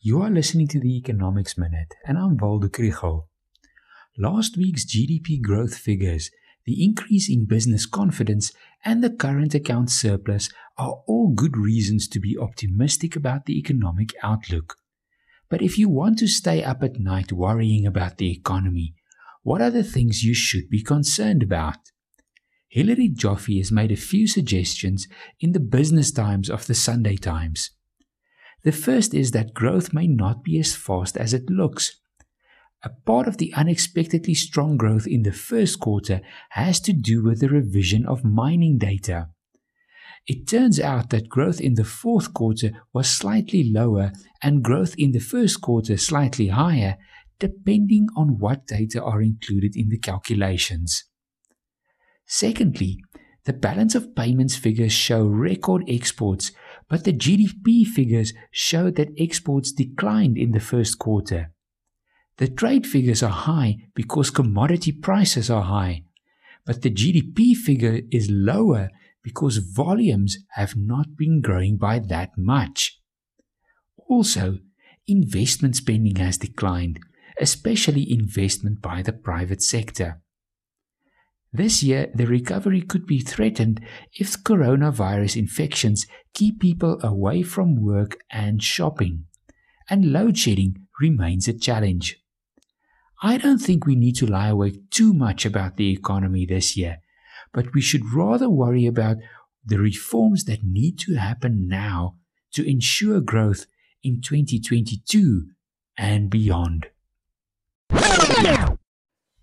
You are listening to the Economics Minute, and I'm Waldo Krugell. Last week's GDP growth figures, the increase in business confidence, and the current account surplus are all good reasons to be optimistic about the economic outlook. But if you want to stay up at night worrying about the economy, what are the things you should be concerned about? Hilary Joffe has made a few suggestions in the Business Times of the Sunday Times. The first is that growth may not be as fast as it looks. A part of the unexpectedly strong growth in the first quarter has to do with the revision of mining data. It turns out that growth in the fourth quarter was slightly lower and growth in the first quarter slightly higher, depending on what data are included in the calculations. Secondly, the balance of payments figures show record exports, but the GDP figures show that exports declined in the first quarter. The trade figures are high because commodity prices are high, but the GDP figure is lower because volumes have not been growing by that much. Also, investment spending has declined, especially investment by the private sector. This year, the recovery could be threatened if coronavirus infections keep people away from work and shopping, and load shedding remains a challenge. I don't think we need to lie awake too much about the economy this year, but we should rather worry about the reforms that need to happen now to ensure growth in 2022 and beyond.